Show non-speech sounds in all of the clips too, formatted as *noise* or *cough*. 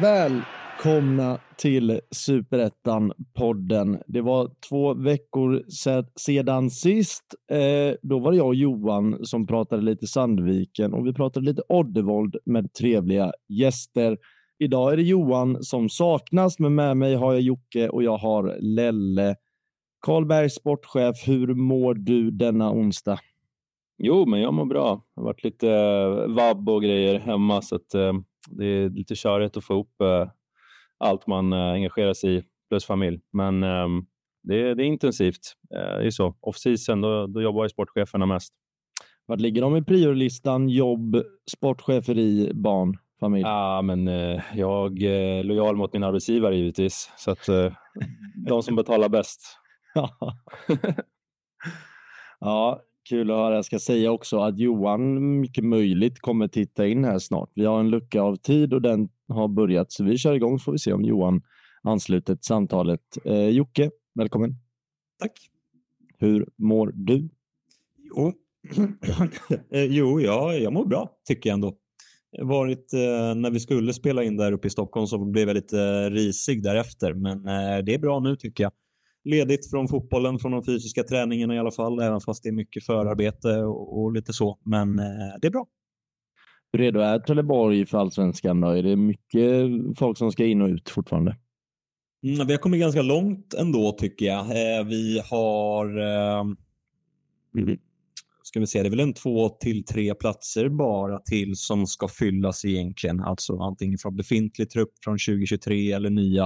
Väl Välkomna till Superettan-podden. Det var två veckor sedan sist. Eh, då var det jag och Johan som pratade lite Sandviken och vi pratade lite Oddevold med trevliga gäster. Idag är det Johan som saknas, men med mig har jag Jocke och jag har Lelle. Karlberg, sportchef, hur mår du denna onsdag? Jo, men jag mår bra. Det har varit lite eh, vabb och grejer hemma, så att, eh, det är lite körigt att få ihop eh, allt man eh, engagerar sig i, plus familj. Men ehm, det är, det är intensivt. Eh, det är så. Off-season, då, då jobbar ju sportcheferna mest. Vart ligger de i priolistan? Jobb, sportcheferi, barn, familj? Ja, men eh, jag är lojal mot min arbetsgivare givetvis, så att *laughs* de som betalar bäst. *laughs* ja, kul att höra. Jag ska säga också att Johan mycket möjligt kommer titta in här snart. Vi har en lucka av tid och den har börjat, så vi kör igång så får vi se om Johan ansluter till samtalet. Eh, Jocke, välkommen. Tack. Hur mår du? Jo, *clears throat* eh, jo ja, jag mår bra tycker jag ändå. Varit, eh, när vi skulle spela in där uppe i Stockholm så blev jag lite eh, risig därefter, men eh, det är bra nu tycker jag ledigt från fotbollen, från de fysiska träningarna i alla fall, även fast det är mycket förarbete och, och lite så. Men eh, det är bra. Hur redo är Trelleborg för allsvenskan? Då? Är det mycket folk som ska in och ut fortfarande? Mm, vi har kommit ganska långt ändå tycker jag. Eh, vi har eh, ska vi se, det är väl en två till tre platser bara till som ska fyllas egentligen. Alltså antingen från befintlig trupp från 2023 eller nya.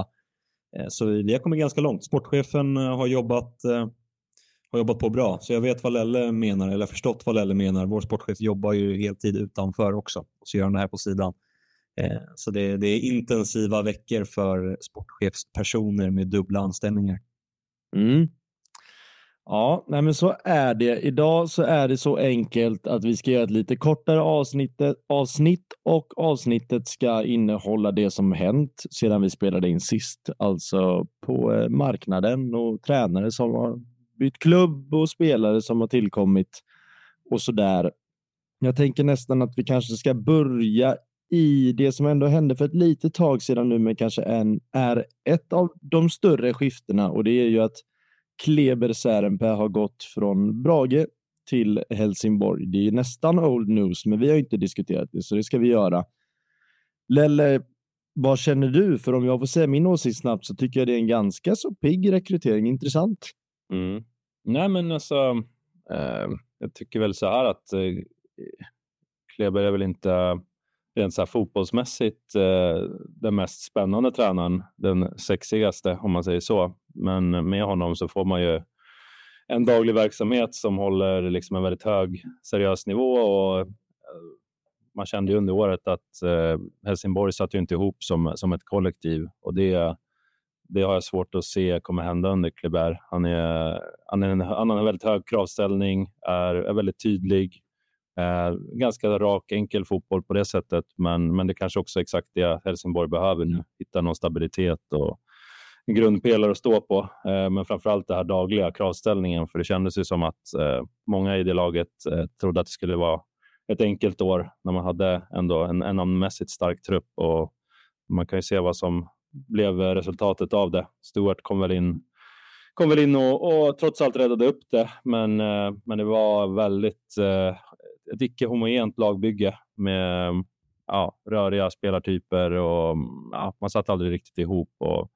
Eh, så vi har kommit ganska långt. Sportchefen eh, har jobbat, eh, har jobbat på bra, så jag vet vad Lelle menar, eller förstått vad Lelle menar. Vår sportchef jobbar ju heltid utanför också, och så gör han det här på sidan. Eh, så det, det är intensiva veckor för sportchefspersoner med dubbla anställningar. Mm. Ja, nej men så är det. Idag så är det så enkelt att vi ska göra ett lite kortare avsnitt, avsnitt och avsnittet ska innehålla det som hänt sedan vi spelade in sist. Alltså på eh, marknaden och tränare som har bytt klubb och spelare som har tillkommit och så där. Jag tänker nästan att vi kanske ska börja i det som ändå hände för ett litet tag sedan nu, men kanske en, är ett av de större skiftena och det är ju att Kleber Särenpää har gått från Brage till Helsingborg. Det är nästan old news, men vi har inte diskuterat det, så det ska vi göra. Lelle, vad känner du? För om jag får säga min åsikt snabbt så tycker jag det är en ganska så pigg rekrytering. Intressant. Mm. Nej, men alltså, eh, jag tycker väl så här att eh, Kleber är väl inte rent så här fotbollsmässigt eh, den mest spännande tränaren, den sexigaste om man säger så. Men med honom så får man ju en daglig verksamhet som håller liksom en väldigt hög seriös nivå och eh, man kände ju under året att eh, Helsingborg satt ju inte ihop som, som ett kollektiv och det, det har jag svårt att se kommer hända under Kleber. Han, är, han, är en, han har en väldigt hög kravställning, är, är väldigt tydlig, Eh, ganska rak, enkel fotboll på det sättet, men, men det kanske också är exakt det Helsingborg behöver nu. Hitta någon stabilitet och en grundpelare att stå på. Eh, men framför allt det här dagliga kravställningen, för det kändes ju som att eh, många i det laget eh, trodde att det skulle vara ett enkelt år när man hade ändå en, en namnmässigt stark trupp och man kan ju se vad som blev eh, resultatet av det. Stuart kom väl in kom väl in och, och trots allt räddade upp det, men, eh, men det var väldigt eh, ett icke homogent lagbygge med ja, röriga spelartyper och ja, man satt aldrig riktigt ihop. Och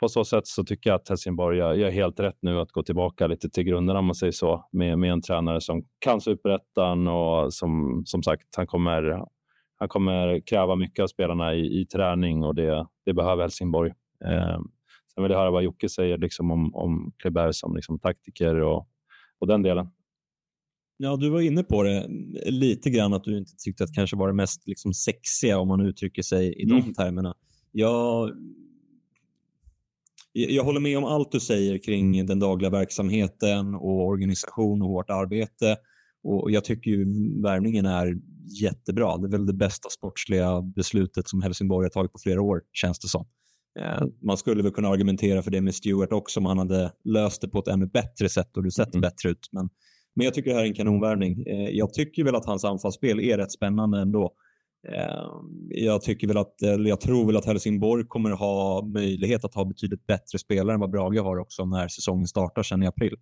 på så sätt så tycker jag att Helsingborg gör, gör helt rätt nu att gå tillbaka lite till grunderna om man säger så, med, med en tränare som kan superettan och som, som sagt, han kommer, han kommer kräva mycket av spelarna i, i träning och det, det behöver Helsingborg. Eh, sen vill jag höra vad Jocke säger liksom om, om Kleber som liksom taktiker och, och den delen. Ja, du var inne på det lite grann att du inte tyckte att kanske var det mest liksom, sexiga om man uttrycker sig i mm. de termerna. Jag, jag håller med om allt du säger kring den dagliga verksamheten och organisation och hårt arbete Och jag tycker ju värvningen är jättebra. Det är väl det bästa sportsliga beslutet som Helsingborg har tagit på flera år, känns det som. Eh, man skulle väl kunna argumentera för det med Stewart också om han hade löst det på ett ännu bättre sätt och det sett mm. bättre ut. Men, men jag tycker det här är en kanonvärvning. Eh, jag tycker väl att hans anfallsspel är rätt spännande ändå. Eh, jag, tycker väl att, jag tror väl att Helsingborg kommer ha möjlighet att ha betydligt bättre spelare än vad Brage har också när säsongen startar sen i april.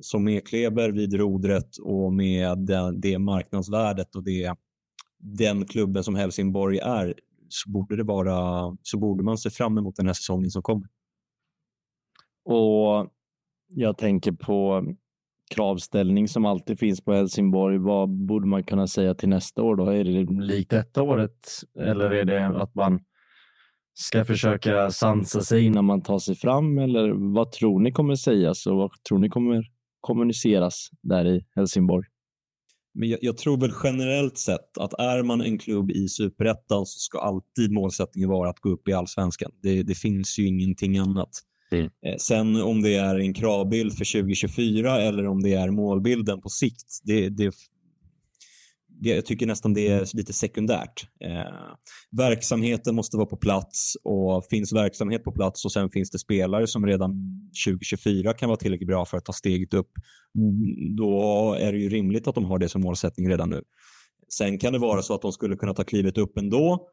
Så med Kleber vid rodret och med det, det marknadsvärdet och det, den klubben som Helsingborg är så borde, det vara, så borde man se fram emot den här säsongen som kommer. Och jag tänker på kravställning som alltid finns på Helsingborg. Vad borde man kunna säga till nästa år då? Är det likt detta året eller är det att man ska försöka sansa sig innan man tar sig fram eller vad tror ni kommer sägas och vad tror ni kommer kommuniceras där i Helsingborg? Men jag, jag, tror väl generellt sett att är man en klubb i superettan så ska alltid målsättningen vara att gå upp i allsvenskan. Det, det finns ju ingenting annat. Mm. Eh, sen om det är en kravbild för 2024 eller om det är målbilden på sikt, det, det, jag tycker nästan det är lite sekundärt. Eh, verksamheten måste vara på plats och finns verksamhet på plats och sen finns det spelare som redan 2024 kan vara tillräckligt bra för att ta steget upp. Då är det ju rimligt att de har det som målsättning redan nu. Sen kan det vara så att de skulle kunna ta klivet upp ändå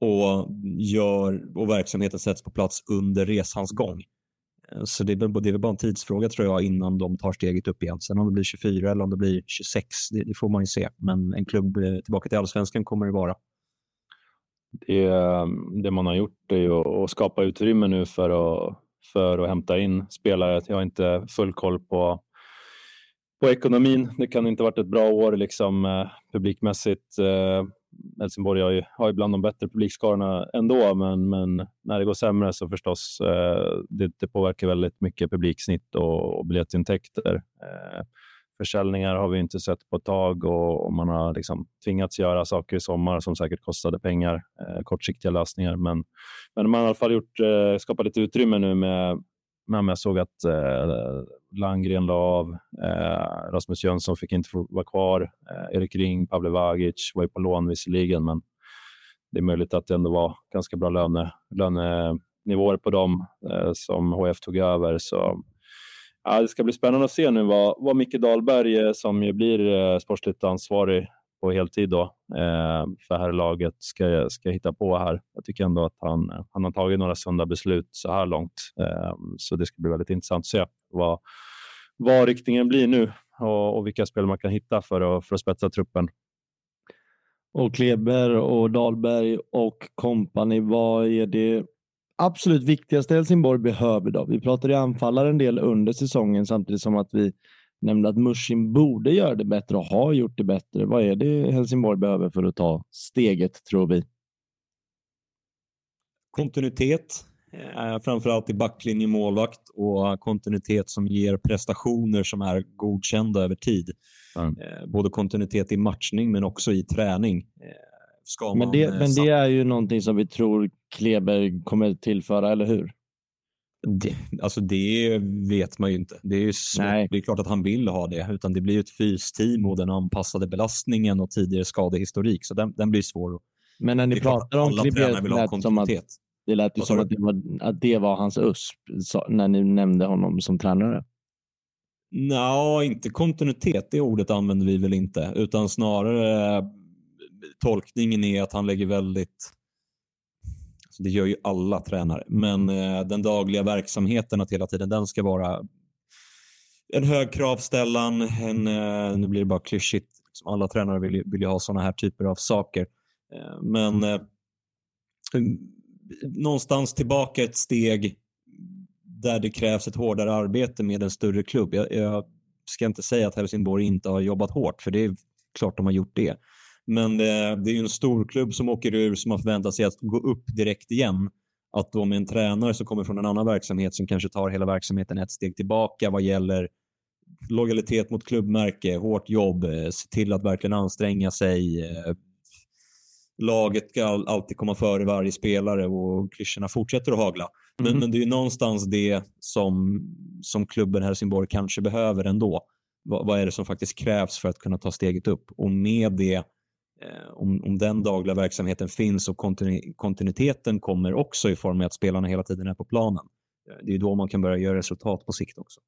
och, gör, och verksamheten sätts på plats under resans gång. Så det är, väl, det är väl bara en tidsfråga tror jag innan de tar steget upp igen. Sen om det blir 24 eller om det blir 26, det, det får man ju se. Men en klubb eh, tillbaka till allsvenskan kommer det vara. Det, det man har gjort är ju att skapa utrymme nu för att, för att hämta in spelare. Jag har inte full koll på, på ekonomin. Det kan inte ha varit ett bra år liksom, eh, publikmässigt. Eh, Helsingborg har ju, har ju bland de bättre publikskarorna ändå, men, men när det går sämre så förstås, eh, det, det, påverkar väldigt mycket publiksnitt och, och biljettintäkter. Eh, försäljningar har vi inte sett på ett tag och, och man har liksom tvingats göra saker i sommar som säkert kostade pengar, eh, kortsiktiga lösningar. Men, men man har i alla fall gjort, eh, skapat lite utrymme nu med men jag såg att eh, Landgren la av. Eh, Rasmus Jönsson fick inte vara kvar. Eh, Erik Ring, Pavle Vagic var ju på lån visserligen, men det är möjligt att det ändå var ganska bra löne, lönenivåer på dem eh, som HF tog över. Så ja, Det ska bli spännande att se nu vad, vad Micke Dahlberg, eh, som ju blir eh, sportsligt ansvarig på heltid då, eh, för här laget ska, ska hitta på här. Jag tycker ändå att han, han har tagit några sunda beslut så här långt, eh, så det ska bli väldigt intressant att se vad, vad riktningen blir nu och, och vilka spel man kan hitta för att, för att spetsa truppen. Och Kleber och Dahlberg och kompani, vad är det absolut viktigaste Helsingborg behöver då? Vi pratade anfallare en del under säsongen samtidigt som att vi nämnde att Mushin borde göra det bättre och har gjort det bättre. Vad är det Helsingborg behöver för att ta steget, tror vi? Kontinuitet, eh, framförallt i backlinje målvakt och kontinuitet som ger prestationer som är godkända över tid. Mm. Både kontinuitet i matchning men också i träning. Eh, men, det, men det är ju någonting som vi tror Kleber kommer tillföra, eller hur? Det, alltså det vet man ju inte. Det är, det är klart att han vill ha det, utan det blir ett fysteam och den anpassade belastningen och tidigare skadehistorik, så den, den blir svår. Men när ni pratar om Klibber, det lät som att det lät ju som att det, var, att det var hans USP när ni nämnde honom som tränare. Nej, inte kontinuitet. Det ordet använder vi väl inte, utan snarare tolkningen är att han lägger väldigt det gör ju alla tränare. Men eh, den dagliga verksamheten, att hela tiden den ska vara en hög kravställan. En, eh, nu blir det bara klyschigt. Alla tränare vill ju, vill ju ha sådana här typer av saker. Eh, men eh, någonstans tillbaka ett steg där det krävs ett hårdare arbete med en större klubb. Jag, jag ska inte säga att Helsingborg inte har jobbat hårt, för det är klart de har gjort det. Men det, det är ju en stor klubb som åker ur som har förväntat sig att gå upp direkt igen. Att då med en tränare som kommer från en annan verksamhet som kanske tar hela verksamheten ett steg tillbaka vad gäller lojalitet mot klubbmärke, hårt jobb, eh, se till att verkligen anstränga sig. Eh, laget ska alltid komma före varje spelare och klyschorna fortsätter att hagla. Men, mm. men det är ju någonstans det som, som klubben Helsingborg kanske behöver ändå. vad, vad, är det som faktiskt krävs för att kunna ta steget upp? Och med det, Eh, om, om den dagliga verksamheten finns och kontinu kontinuiteten kommer också i form av att spelarna hela tiden är på planen. Eh, det är då man kan börja göra resultat på sikt också.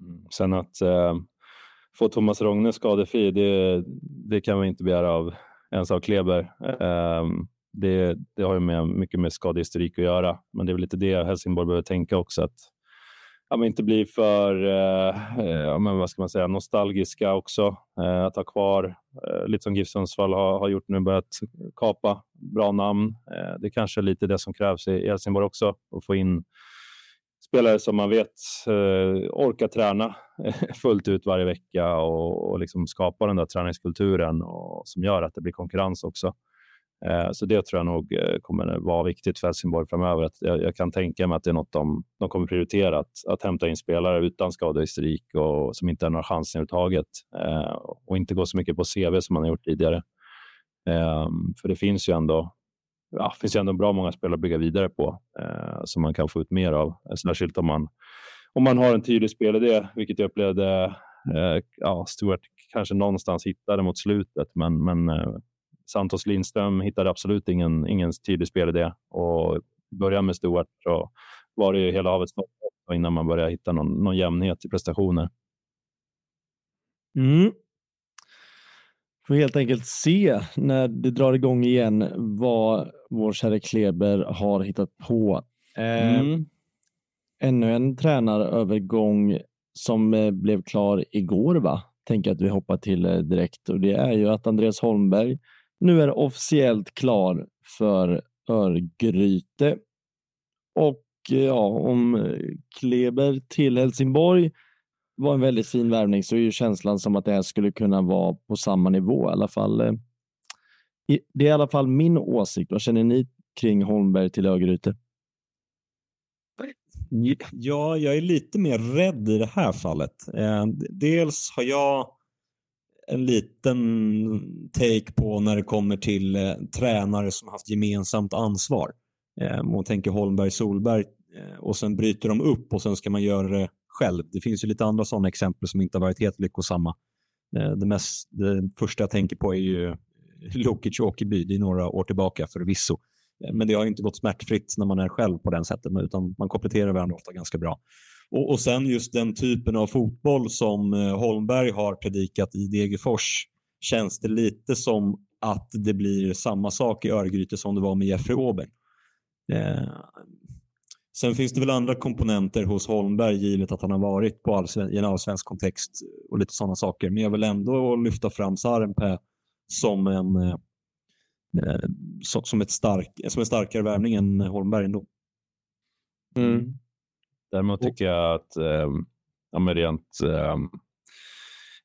Mm. Sen att eh, få Thomas Rogne skadefri, det, det kan man inte begära av ens av Kleber. Eh, det, det, har ju med, mycket med skadehistorik att göra, men det är väl lite det Helsingborg behöver tänka också. att ja, men inte bli för eh, ja, men vad ska man säga, nostalgiska också. Eh, att ha kvar, eh, lite som GIF Sundsvall har, har gjort nu, börjat kapa bra namn. Eh, det kanske är lite det som krävs i Helsingborg också, att få in spelare som man vet eh, orkar träna *laughs* fullt ut varje vecka och, och liksom skapa den där träningskulturen och, som gör att det blir konkurrens också. Eh, så det tror jag nog eh, kommer vara viktigt för Helsingborg framöver. Att jag, jag, kan tänka mig att det är något de, de kommer prioritera, att, att hämta in spelare utan skadehistorik och som inte har några chanser överhuvudtaget eh, och inte gå så mycket på CV som man har gjort tidigare. Ehm, för det finns ju ändå ja, finns ju ändå bra många spelare att bygga vidare på eh, som man kan få ut mer av, särskilt om man, om man har en tydlig spelidé, vilket jag upplevde ja, Stuart kanske någonstans hittade mot slutet, men, men Santos Lindström hittade absolut ingen, ingen tydlig spelidé och började med Stuart så var det ju hela havet innan man började hitta någon, någon jämnhet i prestationer. Mm. Får helt enkelt se när det drar igång igen vad vår kära Kleber har hittat på. Eh, mm. ännu en tränarövergång som eh, blev klar igår, va? Tänker att vi hoppar till eh, direkt och det är ju att Andreas Holmberg nu är officiellt klar för Örgryte. Och eh, ja, om eh, Kleber till Helsingborg var en väldigt fin värvning så är ju känslan som att det här skulle kunna vara på samma nivå i alla fall. Eh, det är i alla fall min åsikt. Vad känner ni kring Holmberg till Örgryte? Ja, jag är lite mer rädd i det här fallet. Dels har jag en liten take på när det kommer till eh, tränare som haft gemensamt ansvar. Eh, man tänker Holmberg, Solberg eh, och sen bryter de upp och sen ska man göra det själv. Det finns ju lite andra sådana exempel som inte har varit helt lyckosamma. Eh, det, mest, det första jag tänker på är ju Lokic och Åkerby. Det är några år tillbaka förvisso. Eh, men det har inte gått smärtfritt när man är själv på den sättet, utan man kompletterar varandra ofta ganska bra. Och, och sen just den typen av fotboll som eh, Holmberg har predikat i Degerfors känns det lite som att det blir samma sak i Örgryte som det var med Jeffrey Åberg. Eh, sen finns det väl andra komponenter hos Holmberg givet att han har varit på allsven i en allsvensk kontext och lite sådana saker. Men jag vill ändå lyfta fram Sarenpää som en eh, eh som, ett stark, som en starkare värvning än Holmberg ändå. Mm. Däremot tycker jag att eh, ja, men rent eh,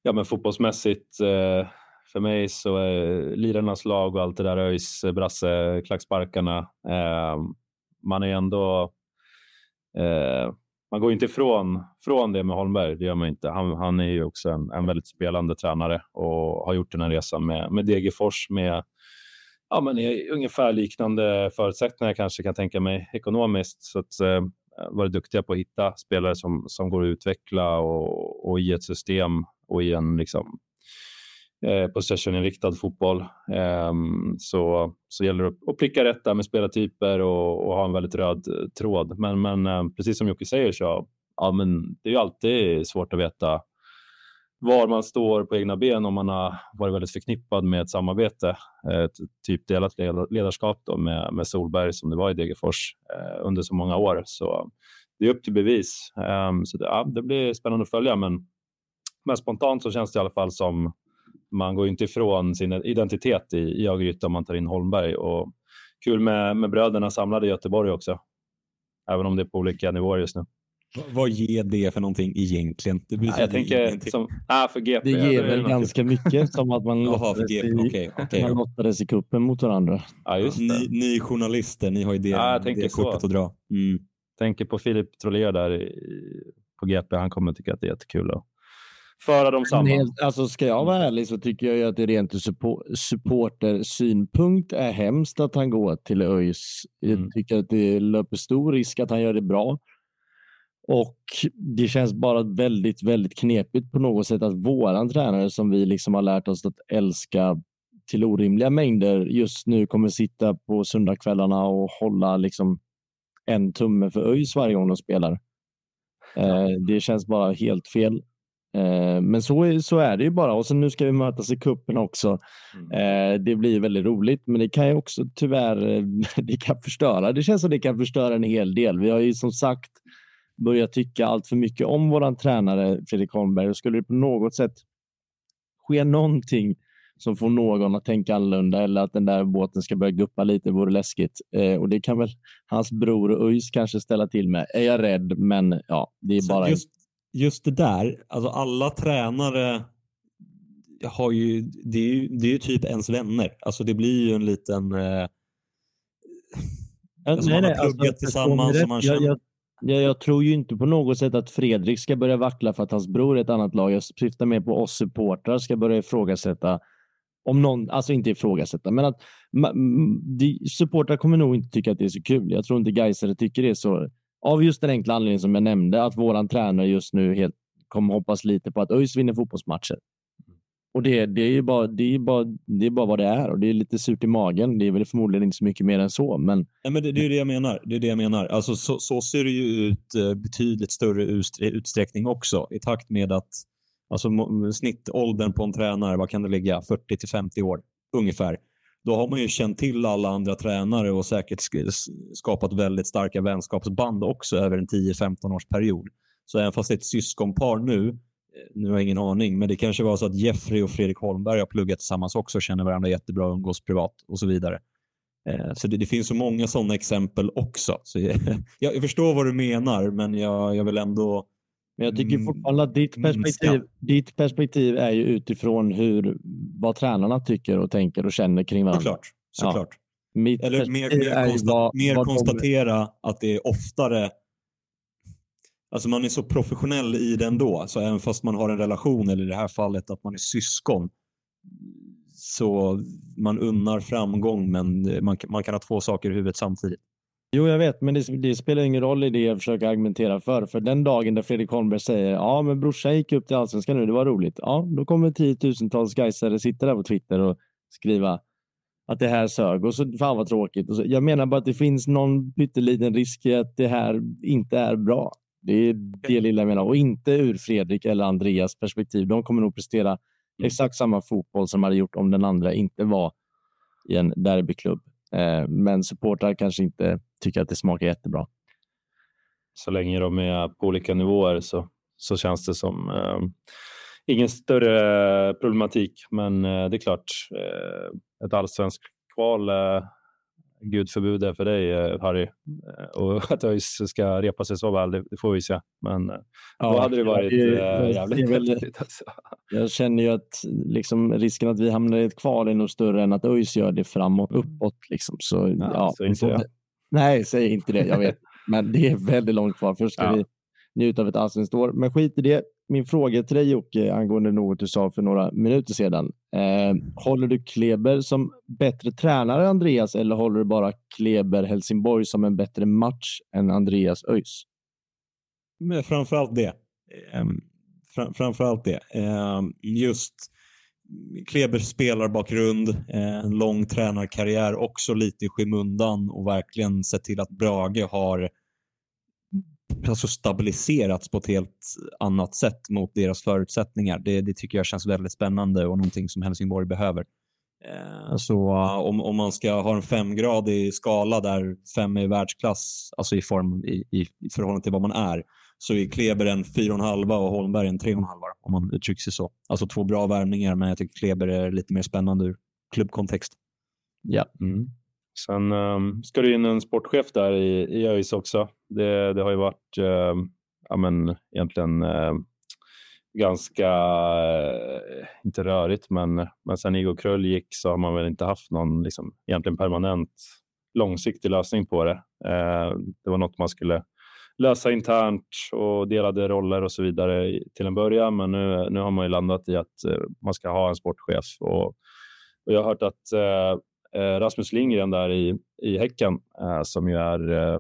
ja, men fotbollsmässigt eh, för mig så är lirarnas lag och allt det där ÖIS, brasse, klacksparkarna. Eh, man är ändå eh, man går inte ifrån från det med Holmberg. Det gör man inte. Han, han är ju också en, en väldigt spelande tränare och har gjort den här resan med, med Degerfors med ja, men ungefär liknande förutsättningar kanske kan tänka mig ekonomiskt. Så att, eh, Eh, varit duktiga på att hitta spelare som, som går att utveckla och, och i ett system och i en liksom, eh, possessioninriktad fotboll. Eh, så, så gäller det att pricka rätt där med spelartyper och, och ha en väldigt röd eh, tråd. Men, men eh, precis som Jocke säger så ja, men det är ju alltid svårt att veta var man står på egna ben om man har varit väldigt förknippad med ett samarbete, eh, ett typ delat ledarskap då med, med Solberg som det var i Degerfors eh, under så många år. Så det är upp till bevis. Um, så det, ja, det, blir spännande att följa, men, men spontant så känns det i alla fall som man går inte ifrån sin identitet i, i Örgryte om man tar in Holmberg. Och kul med, med bröderna samlade i Göteborg också, även om det är på olika nivåer just nu. Vad ger det för någonting egentligen? Det ja, jag tänker som, ah, för GP. Det ger väl ganska mycket som att man *laughs* lottades, i, okay, okay, man lottades i kuppen mot varandra. Ja, just Ni, ni journalister, ni har ju det, ja, det kortet så. att dra. Mm. Tänker på Filip Trollér där i, på GP. Han kommer tycka att det är jättekul att föra dem samman. Helt, alltså ska jag vara ärlig så tycker jag ju att det rent ur supportersynpunkt är hemskt att han går till ÖIS. Jag mm. tycker att det löper stor risk att han gör det bra. Och det känns bara väldigt, väldigt knepigt på något sätt att våran tränare som vi liksom har lärt oss att älska till orimliga mängder just nu kommer sitta på söndagskvällarna och hålla liksom en tumme för ÖIS varje gång de spelar. Eh, det känns bara helt fel. Eh, men så, så är det ju bara. Och sen nu ska vi mötas i kuppen också. Mm. Eh, det blir väldigt roligt, men det kan ju också tyvärr *laughs* det kan förstöra. Det känns som det kan förstöra en hel del. Vi har ju som sagt börjat tycka allt för mycket om våran tränare Fredrik Holmberg och skulle det på något sätt ske någonting som får någon att tänka annorlunda eller att den där båten ska börja guppa lite vore läskigt. Eh, och det kan väl hans bror ÖIS kanske ställa till med. Är jag rädd, men ja, det är Så bara... Just, just det där, alltså alla tränare har ju, det är ju, det är ju typ ens vänner. Alltså det blir ju en liten... Eh, alltså nej, man har pluggat alltså, tillsammans. Och man känner... jag, jag, jag, tror ju inte på något sätt att Fredrik ska börja vackla för att hans bror är ett annat lag. Jag syftar mer på oss supportrar ska börja ifrågasätta om någon, alltså inte ifrågasätta, men att supportrar kommer nog inte tycka att det är så kul. Jag tror inte Gaisare tycker det är så. Av just den enkla anledningen som jag nämnde, att våran tränare just nu helt kommer hoppas lite på att ÖIS vinner fotbollsmatcher. Och det, det, är ju bara, det, är bara, det är bara vad det är och det är lite surt i magen. Det är väl förmodligen inte så mycket mer än så. Men... Nej, men det, det är det jag menar. Det är det jag menar. Alltså, så, så ser det ju ut eh, betydligt större utsträckning också i takt med att Alltså snittåldern på en tränare, vad kan det ligga? 40 till 50 år ungefär. Då har man ju känt till alla andra tränare och säkert skapat väldigt starka vänskapsband också över en 10-15 års period. Så även fast det är ett syskonpar nu, nu har jag ingen aning, men det kanske var så att Jeffrey och Fredrik Holmberg har pluggat tillsammans också, känner varandra jättebra, umgås privat och så vidare. Eh, så det, det, finns så många sådana exempel också. Så *laughs* jag, jag, förstår vad du menar, men jag, jag vill ändå men jag tycker mm. fortfarande att ditt perspektiv, ditt perspektiv är ju utifrån hur, vad tränarna tycker och tänker och känner kring varandra. Såklart. Såklart. Ja. Mitt Eller mer, mer, konsta vad, mer vad konstatera de... att det är oftare Alltså man är så professionell i det ändå, så även fast man har en relation, eller i det här fallet att man är syskon, så man unnar framgång, men eh, man, man kan ha två saker i huvudet samtidigt. Jo, jag vet, men det, det, spelar ingen roll i det jag försöker argumentera för. För den dagen där Fredrik Holmberg säger ja, men brorsan gick upp till allsvenskan nu, det var roligt. Ja, då kommer tiotusentals gaisare sitta där på Twitter och skriva att det här sög och så fan vad tråkigt. Och så, jag menar bara att det finns någon pytteliten risk i att det här inte är bra. Det är det lilla jag menar och inte ur Fredrik eller Andreas perspektiv. De kommer nog prestera mm. exakt samma fotboll som de hade gjort om den andra inte var i en derbyklubb. Eh, men supportrar kanske inte tycker att det smakar jättebra. Så länge de är på olika nivåer så, så känns det som eh, ingen större problematik. Men eh, det är klart, eh, ett allsvenskt kval, eh, gud förbjude för dig eh, Harry. Eh, och *laughs* att ÖIS ska repa sig så väl, det, det får vi se. Men ja, då hade det varit det, jävligt häftigt. Alltså. Jag känner ju att liksom, risken att vi hamnar i ett kval är nog större än att ÖIS gör det framåt, uppåt. Liksom. Så, ja, ja, så inte Nej, säg inte det. Jag vet. Men det är väldigt långt kvar. Först ska ja. vi njuta av ett allsvenskt år. Men skit i det. Min fråga till dig Jocke angående något du sa för några minuter sedan. Eh, håller du Kleber som bättre tränare Andreas eller håller du bara Kleber Helsingborg som en bättre match än Andreas ÖIS? Men framförallt det. Eh, framförallt det. Eh, just Klebers spelarbakgrund, eh, en lång tränarkarriär, också lite i skymundan och verkligen sett till att Brage har alltså stabiliserats på ett helt annat sätt mot deras förutsättningar. Det, det tycker jag känns väldigt spännande och någonting som Helsingborg behöver. Eh, så om, om man ska ha en femgradig skala där fem är världsklass, alltså i form i, i, i förhållande till vad man är, så är Kleber en 4,5 och Holmberg en 3,5 om man uttrycker sig så. Alltså två bra värvningar, men jag tycker Kleber är lite mer spännande ur klubbkontext. Ja. Mm. Sen um, ska det in en sportchef där i, i ÖIS också. Det, det har ju varit eh, ja, men, egentligen eh, ganska, eh, inte rörigt, men, men sen Igor Krull gick så har man väl inte haft någon liksom, egentligen permanent långsiktig lösning på det. Eh, det var något man skulle lösa internt och delade roller och så vidare till en början. Men nu, nu har man ju landat i att eh, man ska ha en sportchef. Och, och jag har hört att eh, eh Rasmus Lindgren där i, i Häcken, eh, som ju är eh,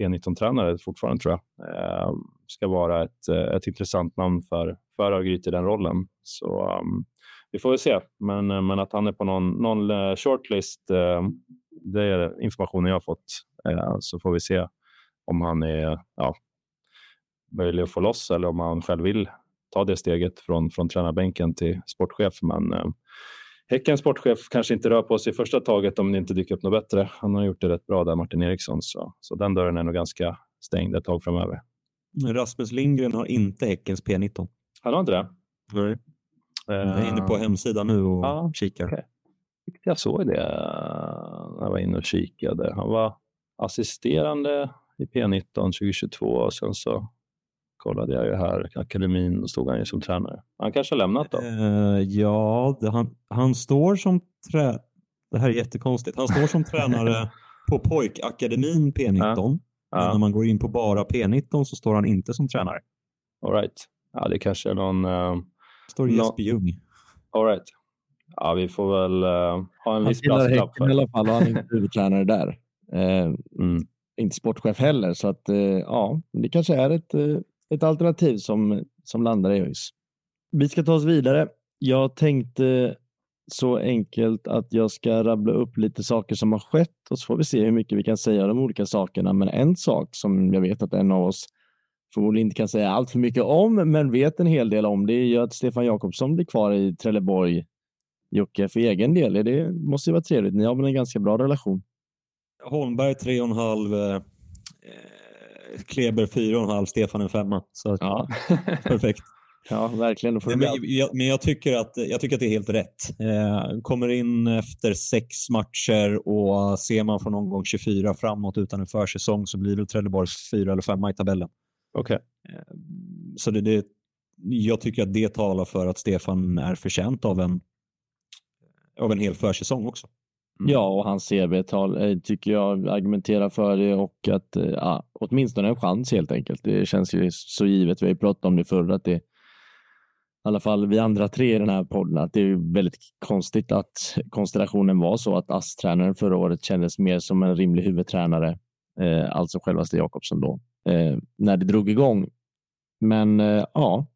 P19-tränare fortfarande tror jag. Eh, ska vara ett, eh, ett intressant namn för, för Örgryte i den rollen. Så um, vi får väl se. Men, eh, men att han är på någon, någon eh, shortlist, eh, det är informationen jag har fått. Eh, så får vi se om han är ja, möjlig att få loss eller om han själv vill ta det steget från, från tränarbänken till sportchef. Men eh, Häckens sportchef kanske inte rör på sig i första taget om det inte dyker upp något bättre. Han har gjort det rätt bra där, Martin Eriksson, så, så den dörren är nog ganska stängd ett tag framöver. Rasmus Lindgren har inte Häckens P19. Han har inte det? Nej. Jag är inne på hemsidan nu och ja, kikar. Okay. Jag såg det när jag var inne och kikade. Han var assisterande i P19 2022 och sen så kollade jag ju här, akademin, stod han ju som tränare. Han kanske har lämnat då? Uh, ja, det, han, han står som trä... Det här är jättekonstigt. Han står som tränare *laughs* på pojkakademin P19. Ja. Men när man går in på bara P19 så står han inte som tränare. All right. Ja, det kanske är någon... Uh, står Jesper Ljung. All right. Ja, vi får väl uh, ha en viss brasklapp. Han i alla fall och han är inte huvudtränare där. Uh, mm. Inte sportchef heller, så att uh, ja, det kanske är ett ett alternativ som, som landar i ÖIS. Vi ska ta oss vidare. Jag tänkte så enkelt att jag ska rabbla upp lite saker som har skett och så får vi se hur mycket vi kan säga om de olika sakerna. Men en sak som jag vet att en av oss förmodligen inte kan säga allt för mycket om, men vet en hel del om, det är ju att Stefan Jakobsson blir kvar i Trelleborg. Jocke, för egen del, det måste ju vara trevligt. Ni har väl en ganska bra relation? Holmberg 3,5 Kleber 4,5, Stefan en femma. Så ja. *laughs* perfekt. Ja, verkligen. Men, jag, men jag, tycker att, jag tycker att det är helt rätt. Eh, kommer in efter sex matcher och ser man från någon gång 24 framåt utan en försäsong så blir det Trelleborg fyra eller femma i tabellen. Okej. Okay. Eh, så det, det, jag tycker att det talar för att Stefan är förtjänt av en, av en hel försäsong också. Mm. Ja, och hans CV-tal eh, tycker jag argumenterar för det och att eh, ja, åtminstone en chans helt enkelt. Det känns ju så givet. Vi har ju pratat om det förr att det i alla fall vi andra tre i den här podden, att det är väldigt konstigt att konstellationen var så att ASS-tränaren förra året kändes mer som en rimlig huvudtränare, eh, alltså självaste Jakobsson då, eh, när det drog igång. Men eh, ja,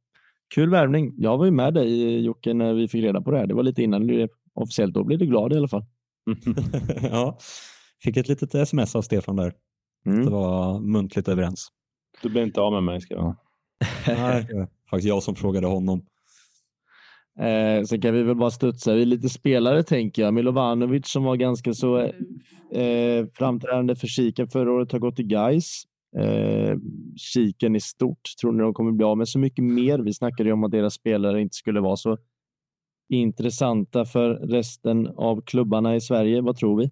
kul värvning. Jag var ju med dig eh, Jocke när vi fick reda på det här. Det var lite innan det officiellt. Då blev du glad i alla fall. *laughs* ja, fick ett litet sms av Stefan där. Mm. Det var muntligt överens. Du blir inte av med mig ska jag *laughs* Nej, faktiskt jag som frågade honom. Eh, sen kan vi väl bara studsa vid lite spelare tänker jag. Milovanovic som var ganska så eh, framträdande för Kiken förra året har gått till Gais. Eh, Kiken i stort, tror ni de kommer bli av med så mycket mer? Vi snackade ju om att deras spelare inte skulle vara så intressanta för resten av klubbarna i Sverige? Vad tror vi?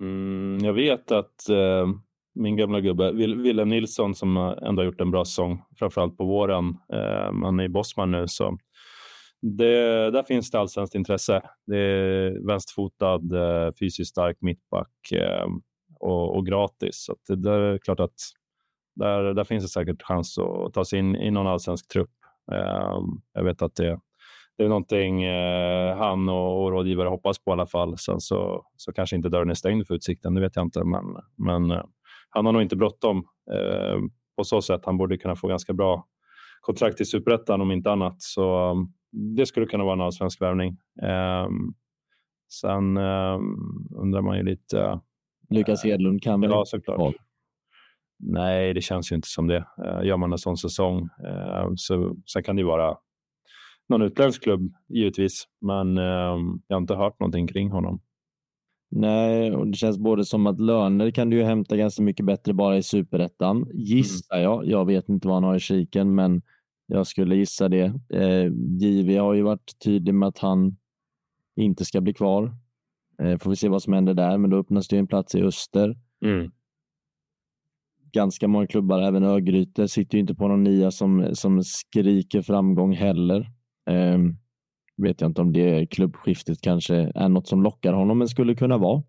Mm, jag vet att eh, min gamla gubbe Willem Nilsson som ändå har gjort en bra säsong, framförallt på våren, eh, han är i Bosman nu, så det, där finns det allsvenskt intresse. Det är vänsterfotad, eh, fysiskt stark mittback eh, och, och, gratis. Så det, det, är klart att där, där finns det säkert chans att ta sig in i någon allsvensk trupp. Eh, jag vet att det det är någonting eh, han och, och rådgivare hoppas på i alla fall. Sen så, så kanske inte dörren är stängd för Utsikten, det vet jag inte. Men, men eh, han har nog inte bråttom eh, på så sätt. Han borde kunna få ganska bra kontrakt i Superettan om inte annat. Så um, det skulle kunna vara en allsvensk värvning. Um, sen um, undrar man ju lite... Lukas Hedlund kan väl Ja, såklart. Nej, det känns ju inte som det. Uh, gör man en sån säsong uh, så sen kan det ju vara någon utländsk klubb givetvis, men eh, jag har inte hört någonting kring honom. Nej, och det känns både som att löner kan du ju hämta ganska mycket bättre bara i superettan, gissar mm. jag. Jag vet inte vad han har i kiken, men jag skulle gissa det. Eh, JV har ju varit tydlig med att han inte ska bli kvar. Eh, får vi se vad som händer där, men då öppnas det en plats i öster. Mm. Ganska många klubbar, även Örgryte, sitter ju inte på någon nia som, som skriker framgång heller. Eh, vet jag inte om det klubbskiftet kanske är något som lockar honom, men skulle kunna vara.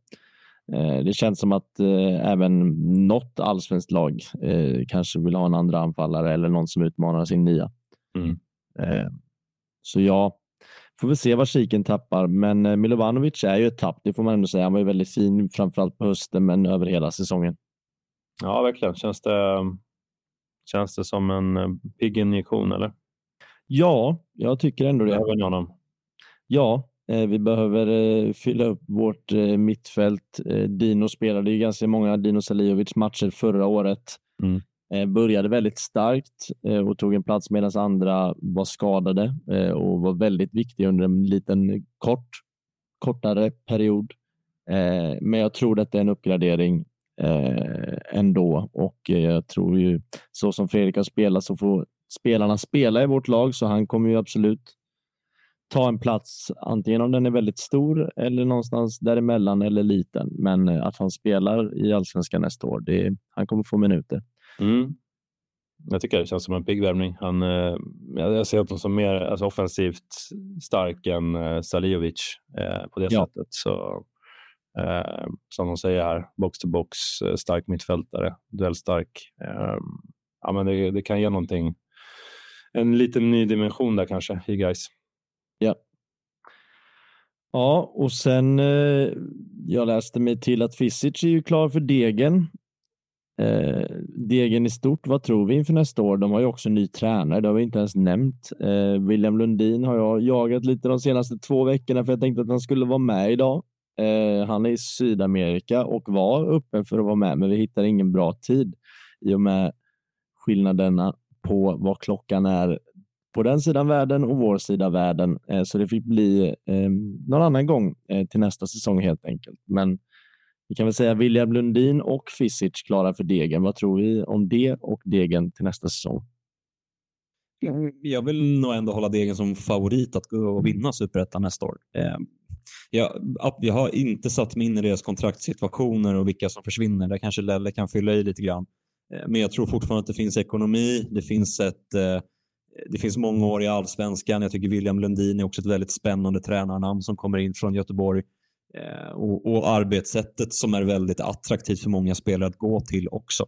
Eh, det känns som att eh, även något allsvenskt lag eh, kanske vill ha en andra anfallare eller någon som utmanar sin nia. Mm. Ehm, så ja, får vi se vad Kiken tappar, men Milovanovic är ju ett tapp, det får man ändå säga. Han var ju väldigt fin, framförallt på hösten, men över hela säsongen. Ja, verkligen. Känns det, känns det som en pigg injektion eller? Ja, jag tycker ändå det. Ni honom? Ja, eh, vi behöver eh, fylla upp vårt eh, mittfält. Dino spelade ju ganska många Dino Salijovic matcher förra året. Mm. Började väldigt starkt och tog en plats medan andra var skadade och var väldigt viktig under en liten kort, kortare period. Men jag tror att det är en uppgradering ändå och jag tror ju så som Fredrik har spelat så får spelarna spela i vårt lag så han kommer ju absolut ta en plats, antingen om den är väldigt stor eller någonstans däremellan eller liten. Men eh, att han spelar i allsvenskan nästa år, det, han kommer få minuter. Mm. Jag tycker det känns som en pigg värvning. Han, eh, jag ser honom som mer alltså, offensivt stark än eh, Salijovic eh, på det Ja. sättet. Så, eh, som de säger här, box to box, eh, stark mittfältare, duellstark. Eh, ja, men det, det kan ge någonting. En liten ny dimension där kanske i guys. Ja, och sen eh, jag läste mig till att Fisic är ju klar för Degen. Eh, Degen i stort, vad tror vi inför nästa år? De har ju också en ny tränare, det har vi inte ens nämnt. Eh, William Lundin har jag jagat lite de senaste två veckorna för jag tänkte att han skulle vara med idag. Eh, han är i Sydamerika och var öppen för att vara med, men vi hittar ingen bra tid i och med skillnaderna på vad klockan är på den sidan världen och vår sida världen. Eh, så det fick bli eh, någon annan gång eh, till nästa säsong helt enkelt. Men vi kan väl säga William Lundin och Fisic klara för Degen. Vad tror vi om det och Degen till nästa säsong? Mm, jag vill nog ändå hålla Degen som favorit att gå och vinna Superettan nästa år. Eh, jag, jag har inte satt mig in i deras kontraktssituationer och vilka som försvinner. Där kanske Lelle kan fylla i lite grann. Eh, men jag tror fortfarande att det finns ekonomi. Det finns ett eh, det finns många år i allsvenskan. Jag tycker William Lundin är också ett väldigt spännande tränarnamn som kommer in från Göteborg. Eh, och, och arbetssättet som är väldigt attraktivt för många spelare att gå till också.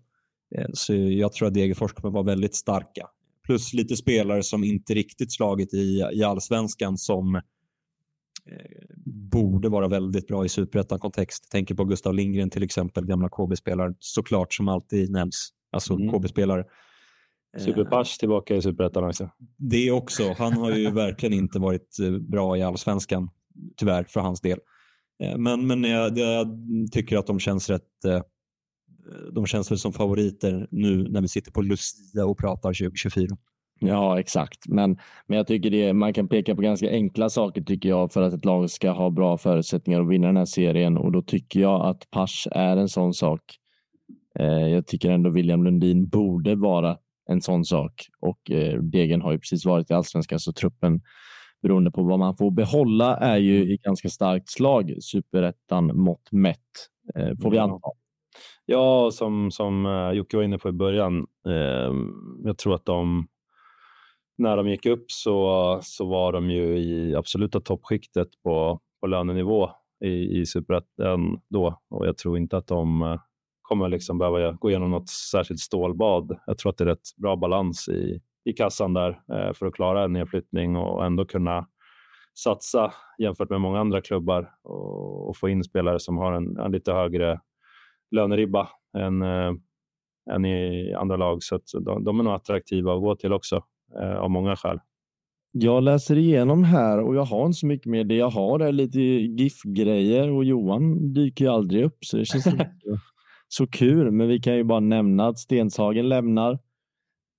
Så jag tror att Degerfors kommer vara väldigt starka. Plus lite spelare som inte riktigt slagit i, i allsvenskan som eh, borde vara väldigt bra i superettan-kontext. Tänker på Gustav Lindgren till exempel, gamla KB-spelare, såklart som alltid nämns. Alltså Mm. KB-spelare. Eh, Superpass tillbaka i Superettan också. det också. Han har ju *laughs* verkligen inte varit eh, bra i allsvenskan, tyvärr för hans del. Eh, Men, men jag, jag tycker att de känns rätt eh, de känns väl som favoriter nu när vi sitter på Lucia och pratar 2024. Ja, exakt. Men, men jag tycker det, man kan peka på ganska enkla saker tycker jag för att ett lag ska ha bra förutsättningar att vinna den här serien och då tycker jag att Pasch är en sån sak. Eh, jag tycker ändå William Lundin borde vara en sån sak och eh, Degen har ju precis varit i allsvenskan så truppen beroende på vad man får behålla är ju i ganska starkt slag superettan mått mätt eh, får vi anta. Ja, som, som eh, Jocke var inne på i början. Eh, jag tror att de, när de gick upp så, så var de ju i absoluta toppskiktet på, på lönenivå i, i superettan då. Och jag tror inte att de eh, kommer liksom behöva gå igenom något särskilt stålbad. Jag tror att det är rätt bra balans i, i kassan där eh, för att klara en nedflyttning och ändå kunna satsa jämfört med många andra klubbar och, och få in spelare som har en, en lite högre löneribba än, eh, än i andra lag. Så att de, de är nog attraktiva att gå till också eh, av många skäl. Jag läser igenom här och jag har inte så mycket mer. Det jag har är lite GIF-grejer och Johan dyker ju aldrig upp så det känns inte *laughs* så kul. Men vi kan ju bara nämna att Stenshagen lämnar.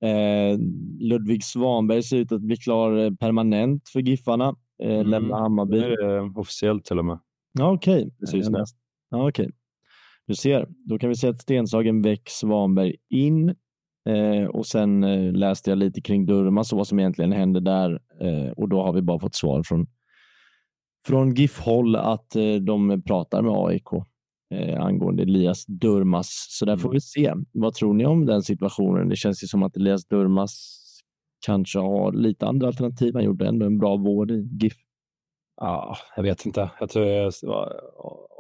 Eh, Ludvig Svanberg ser ut att bli klar eh, permanent för Giffarna. Eh, Mm. Lämnar Hammarby. är det officiellt till och med. Ja, okej. Nu. läste- Ja, okej. Du ser, då kan vi säga att Stenshagen väck Svanberg in. Eh, och sen eh, läste jag lite kring Durmas och vad som egentligen hände där. Eh, och då har vi bara fått svar från, från GIF-håll att eh, de pratar med AIK eh, angående Elias Durmas. Så där får vi se. Vad tror ni om den situationen? Det känns ju som att Elias Durmas kanske har lite andra alternativ. Han gjorde ändå en bra vård i GIF. Ja, jag vet inte. Jag tror jag,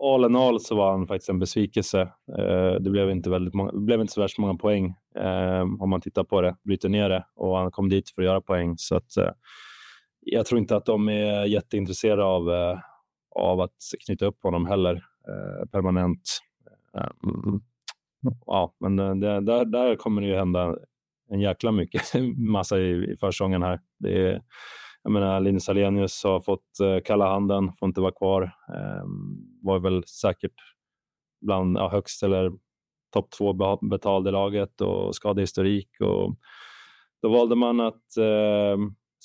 all in all så var han faktiskt en besvikelse. Eh, det blev inte, väldigt många, det blev inte så värst många poäng eh, om man tittar på det, bryter ner det och han kom dit för att göra poäng. Så att, eh, jag tror inte att de är jätteintresserade av, av att knyta upp honom heller permanent. Ja, men det, där, där kommer det ju hända en jäkla mycket, *laughs* massa i, i försäsongen här. Det är, jag menar, Linus Alenius har fått eh, kalla handen, får inte vara kvar. Eh, var väl säkert bland ja, högst eller topp två betald i laget och skadehistorik. Och då valde man att eh,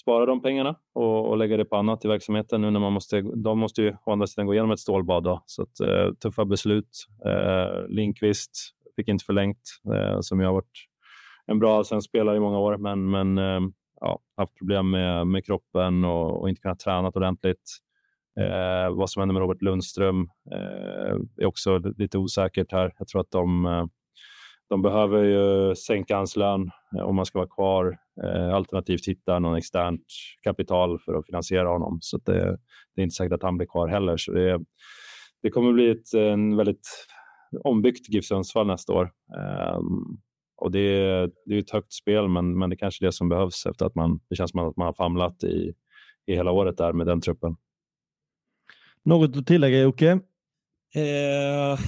spara de pengarna och, och, lägga det på annat i verksamheten nu när man måste, de måste ju å andra sidan gå igenom ett stålbad. Då. Så att, eh, tuffa beslut. Eh, Linkvist fick inte förlängt, eh, som jag har varit en bra spelare i många år, men, men eh, ja, haft problem med, med kroppen och, och inte kunnat träna ordentligt. Eh, vad som händer med Robert Lundström eh, är också lite osäkert här. Jag tror att de, eh, de behöver ju sänka hans lön eh, om man ska vara kvar, eh, alternativt hitta någon externt kapital för att finansiera honom. Så det, det, är inte säkert att han blir kvar heller. Så det, det kommer bli ett en väldigt ombyggt GIF Sundsvall nästa år. Ehm, och det är, det är ett högt spel, men, men det är kanske är det som behövs efter att man, det känns som att man har famlat i, i hela året där med den truppen. Något att tillägga Jocke? Eh,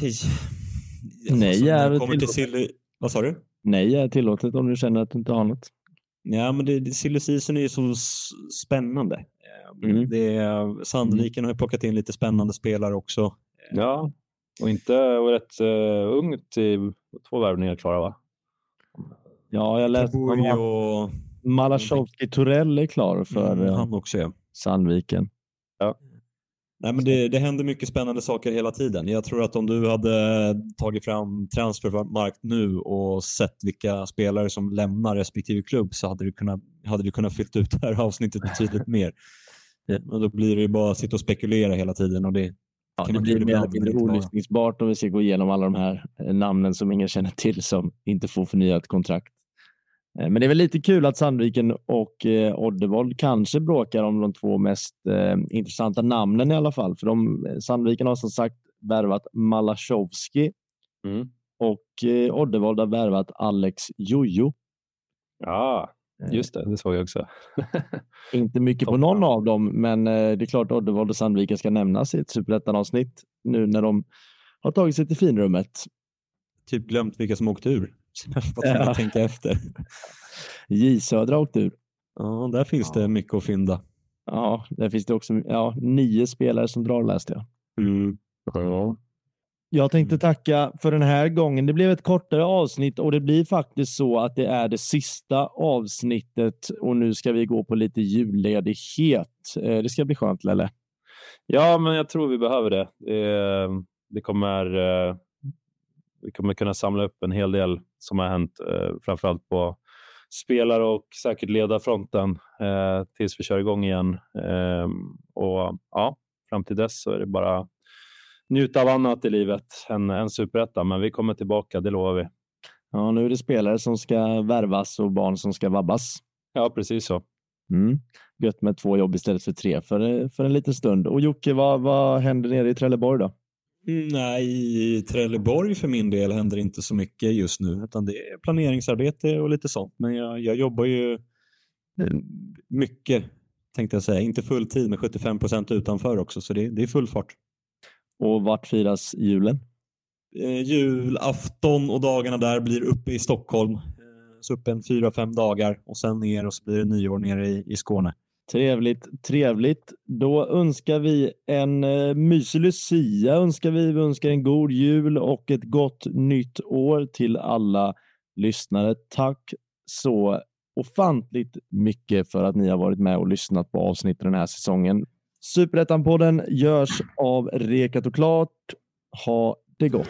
Nej är tillåtet. Till Vad sa du? Nej är tillåtet om du känner att du inte har något. Ja, men det, det, silly season är ju så spännande. Mm. Det, Sandviken har ju plockat in lite spännande spelare också. Ja, och inte var rätt uh, ungt i två värvningar klara va? Ja, jag läste och... Malashovski Torell är klar för mm, han också, ja. Sandviken. Ja. Nej, men det, det händer mycket spännande saker hela tiden. Jag tror att om du hade tagit fram transfermarkt nu och sett vilka spelare som lämnar respektive klubb så hade du kunnat, hade du kunnat fyllt ut det här avsnittet betydligt *laughs* mer. Men då blir det ju bara att sitta och spekulera hela tiden och det, Ja, det blir mer eller mindre olyssningsbart om vi ska gå igenom alla de här eh, namnen som ingen känner till som inte får förnyat kontrakt. Eh, men det är väl lite kul att Sandviken och eh, Oddevold kanske bråkar om de två mest eh, intressanta namnen i alla fall. För de, Sandviken har som sagt värvat Malashovski mm. och eh, Oddevold har värvat Alex Jojo. Ja, just det. Det såg jag också. *laughs* Inte mycket på någon av dem, men eh, det är klart Oddevold och Sandviken ska nämnas i ett superettan-avsnitt nu när de har tagit sig till finrummet. Typ glömt vilka som åkte ur. *laughs* ja. tänka efter. J Södra åkte ur. Ja, där finns ja. det mycket att fynda. Ja, där finns det också ja, nio spelare som drar läste jag. Mm. Ja. Jag tänkte mm. tacka för den här gången. Det blev ett kortare avsnitt och det blir faktiskt så att det är det sista avsnittet och nu ska vi gå på lite julledighet. Eh, det ska bli skönt, Lelle. Ja, men jag tror vi behöver det. Det, det kommer eh, vi kommer kunna samla upp en hel del som har hänt, eh, framförallt på spelare och säkert ledarfronten eh, tills vi kör igång igen. Eh, och ja, fram till dess så är det bara njuta av annat i livet än, än superetta, men vi kommer tillbaka, det lovar vi. Ja, nu är det spelare som ska värvas och barn som ska vabbas. Ja, precis så. Mm. Gött med två jobb istället för tre för, för en liten stund. Och Jocke, vad, vad händer nere i Trelleborg då? Nej, i Trelleborg för min del händer inte så mycket just nu, utan det är planeringsarbete och lite sånt. Men jag, jag jobbar ju eh, mycket, tänkte jag säga. Inte full tid, men 75 procent utanför också, så det, det, är full fart. Och vart firas julen? Eh, julafton och dagarna där blir uppe i Stockholm. Eh, så uppe en fyra, fem dagar och sen ner och så blir det nyår nere i, i Skåne. Trevligt, trevligt. Då önskar vi en eh, mysig Lucia, önskar vi. vi önskar en god jul och ett gott nytt år till alla lyssnare. Tack så ofantligt mycket för att ni har varit med och lyssnat på avsnittet den här säsongen. Superettan-podden görs av Rekat och Klart. Ha det gott!